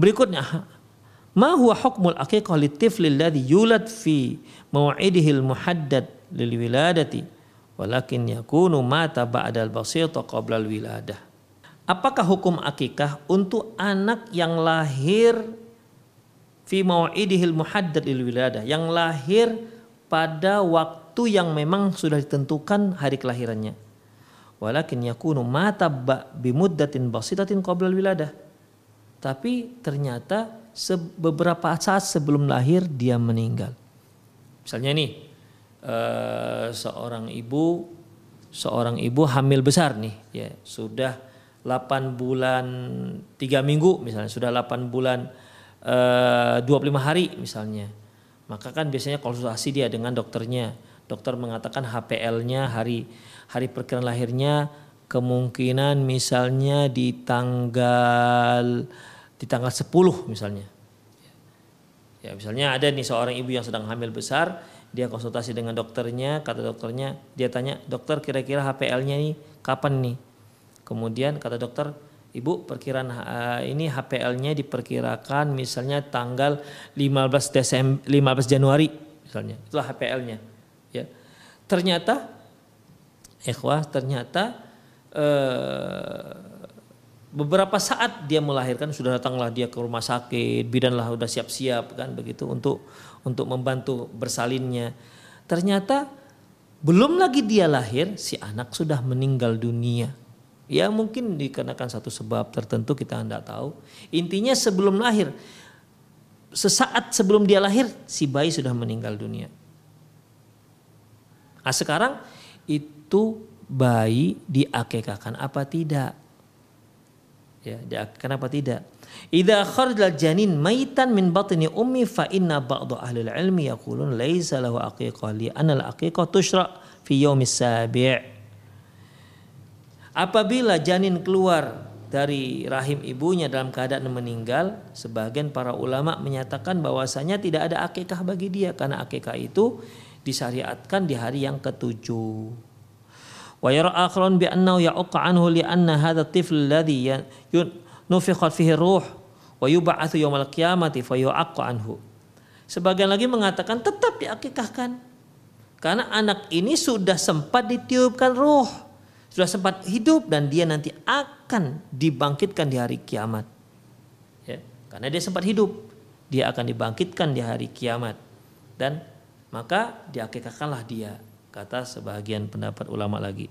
Berikutnya, ma huwa hukmul aqiqah litifli alladhi yulad fi maw'idihil muhaddad lil wiladati walakin yakunu mata ba'dal basita qabla al wiladah. Apakah hukum akikah untuk anak yang lahir fi maw'idihil muhaddad lil wiladah, yang lahir pada waktu yang memang sudah ditentukan hari kelahirannya. Walakin yakunu mata bimuddatin basitatin qabla al wiladah. Tapi ternyata beberapa saat sebelum lahir dia meninggal. Misalnya nih eh, seorang ibu seorang ibu hamil besar nih ya sudah 8 bulan 3 minggu misalnya sudah 8 bulan eh, 25 hari misalnya. Maka kan biasanya konsultasi dia dengan dokternya. Dokter mengatakan HPL-nya hari hari perkiraan lahirnya kemungkinan misalnya di tanggal di tanggal 10 misalnya. Ya misalnya ada nih seorang ibu yang sedang hamil besar, dia konsultasi dengan dokternya, kata dokternya, dia tanya, dokter kira-kira HPL-nya nih kapan nih? Kemudian kata dokter, ibu perkiraan uh, ini HPL-nya diperkirakan misalnya tanggal 15 Desember, 15 Januari misalnya, itulah HPL-nya. Ya, ternyata, ikhwah ternyata uh, beberapa saat dia melahirkan sudah datanglah dia ke rumah sakit bidanlah sudah siap-siap kan begitu untuk untuk membantu bersalinnya. Ternyata belum lagi dia lahir si anak sudah meninggal dunia. Ya mungkin dikarenakan satu sebab tertentu kita tidak tahu. Intinya sebelum lahir sesaat sebelum dia lahir si bayi sudah meninggal dunia. Nah sekarang itu bayi diakekahkan apa tidak Ya, dia, kenapa tidak? Idza kharajal janin maitan min batni ummi fa inna ba'd ahli ilmi yaqulun laisa lahu aqiqah li anna al aqiqah tushra fi yaumis sabi'. Apabila janin keluar dari rahim ibunya dalam keadaan meninggal, sebagian para ulama menyatakan bahwasanya tidak ada akikah bagi dia karena akikah itu disyariatkan di hari yang ketujuh. ويرى آخر بأنه يعق عنه لأن هذا الطفل الذي hadha فيه الروح ويبعث يوم القيامة فيعق عنه sebagian lagi mengatakan tetap diakikahkan. Karena anak ini sudah sempat ditiupkan roh sudah sempat hidup dan dia nanti akan dibangkitkan di hari kiamat. Ya karena dia sempat hidup dia akan dibangkitkan di hari kiamat. Dan maka diakikahkanlah dia kata sebagian pendapat ulama lagi.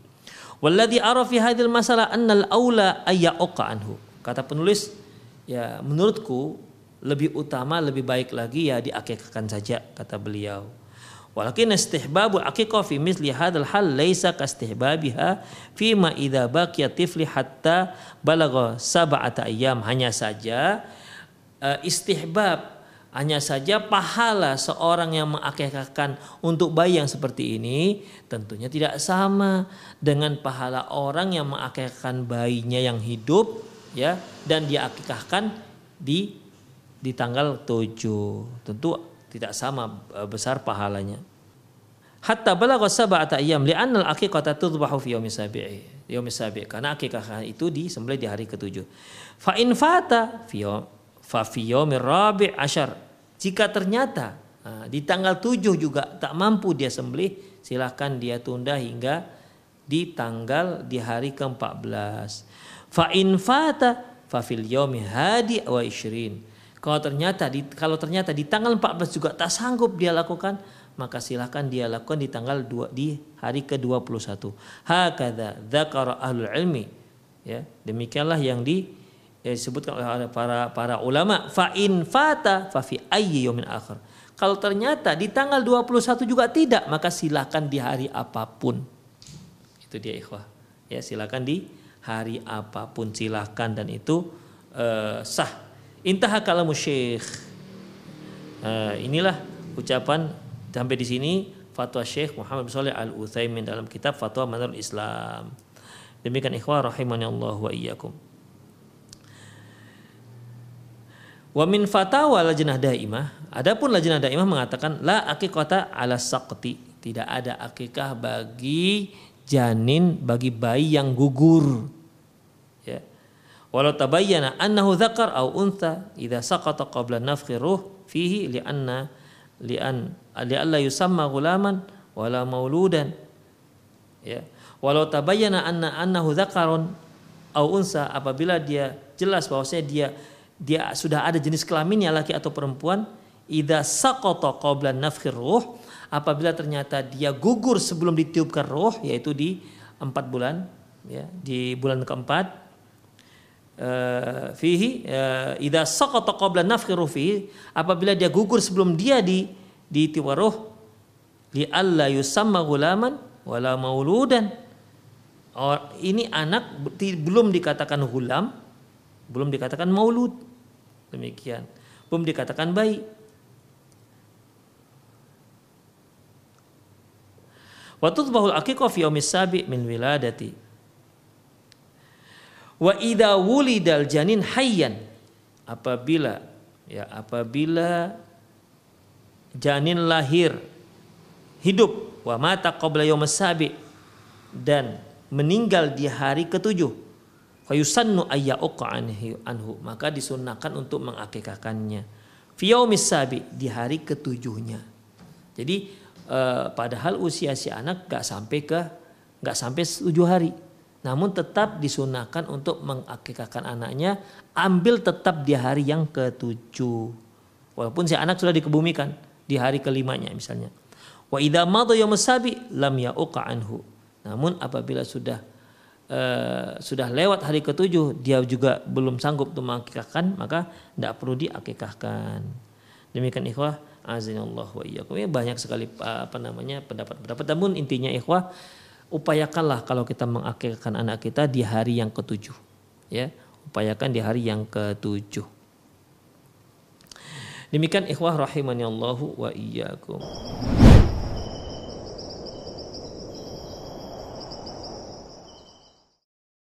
Walladhi ara fi hadhil masalah annal aula ayyauqa anhu. Kata penulis, ya menurutku lebih utama lebih baik lagi ya diakikahkan saja kata beliau. Walakin istihbabu aqiqah fi misli hadzal hal laisa kastihbabiha fi ma idza baqiya tifli hatta balagha sab'ata ayyam hanya saja uh, istihbab hanya saja pahala seorang yang mengakikahkan untuk bayi yang seperti ini tentunya tidak sama dengan pahala orang yang mengakikahkan bayinya yang hidup ya dan dia akikahkan di di tanggal 7. Tentu tidak sama e, besar pahalanya. Hatta balagha sab'ata ayyam li'anna al-aqiqata tudbahu fi yaumi sabi'i. Yaumi sabi' karena akikah itu disembelih di hari ketujuh. Fa in fata fi rabi' asyar. Jika ternyata di tanggal 7 juga tak mampu dia sembelih, silahkan dia tunda hingga di tanggal di hari ke-14. Fa in fata fa fil yaumi hadi wa isrin. Kalau ternyata di kalau ternyata di tanggal 14 juga tak sanggup dia lakukan, maka silahkan dia lakukan di tanggal 2 di hari ke-21. Hakadha dzakara ahlul ilmi. Ya, demikianlah yang di yang disebutkan oleh para para ulama fa in fata fa fi ayyi yawmin akhir. Kalau ternyata di tanggal 21 juga tidak, maka silakan di hari apa pun. Itu dia ikhwah. Ya, silakan di hari apa pun silakan dan itu uh, sah. Intah kalamu syekh. Uh, inilah ucapan sampai di sini fatwa Syekh Muhammad bin Shalih Al Utsaimin dalam kitab Fatwa Manarul Islam. Demikian ikhwah rahimani Allah wa iyyakum. Wa min fatawa lajnah daimah, adapun lajnah daimah mengatakan la akikata ala saqti, tidak ada akikah bagi janin bagi bayi yang gugur. Ya. Walau tabayyana annahu dzakar au untha idza saqata qabla nafkhi ruh fihi li'anna li'an li'alla yusamma ghulaman wala mauludan. Ya. Walau tabayyana anna annahu dzakarun au unsa apabila dia jelas bahwasanya dia dia sudah ada jenis kelaminnya laki atau perempuan idza saqata qabla nafkhir ruh apabila ternyata dia gugur sebelum ditiupkan roh yaitu di empat bulan ya di bulan keempat uh, fihi uh, idza saqata qabla nafkhir fihi apabila dia gugur sebelum dia di ditiup roh li alla yusamma gulaman wala mauludan. Ini anak belum dikatakan hulam belum dikatakan maulud Demikian. Belum dikatakan baik. Wa tudbahul aqiqah fi sabi min wiladati. Wa idza wulidal janin hayyan apabila ya apabila janin lahir hidup wa mata qabla sabi dan meninggal di hari ketujuh fayusannu ayyauqa anhu maka disunahkan untuk mengakikahkannya. Fiyaumis sabi di hari ketujuhnya. Jadi eh, padahal usia si anak gak sampai ke gak sampai tujuh hari. Namun tetap disunahkan untuk mengakikahkan anaknya ambil tetap di hari yang ketujuh. Walaupun si anak sudah dikebumikan di hari kelimanya misalnya. Wa idza madha sabi lam yauqa anhu. Namun apabila sudah uh, sudah lewat hari ketujuh dia juga belum sanggup untuk mengakikahkan maka tidak perlu diakikahkan. Demikian ikhwah azinallah wa iyyakum. Ya banyak sekali apa namanya pendapat-pendapat. Namun intinya ikhwah upayakanlah kalau kita mengakikahkan anak kita di hari yang ketujuh. Ya upayakan di hari yang ketujuh. Demikian ikhwah rahimani Allahu wa iyyakum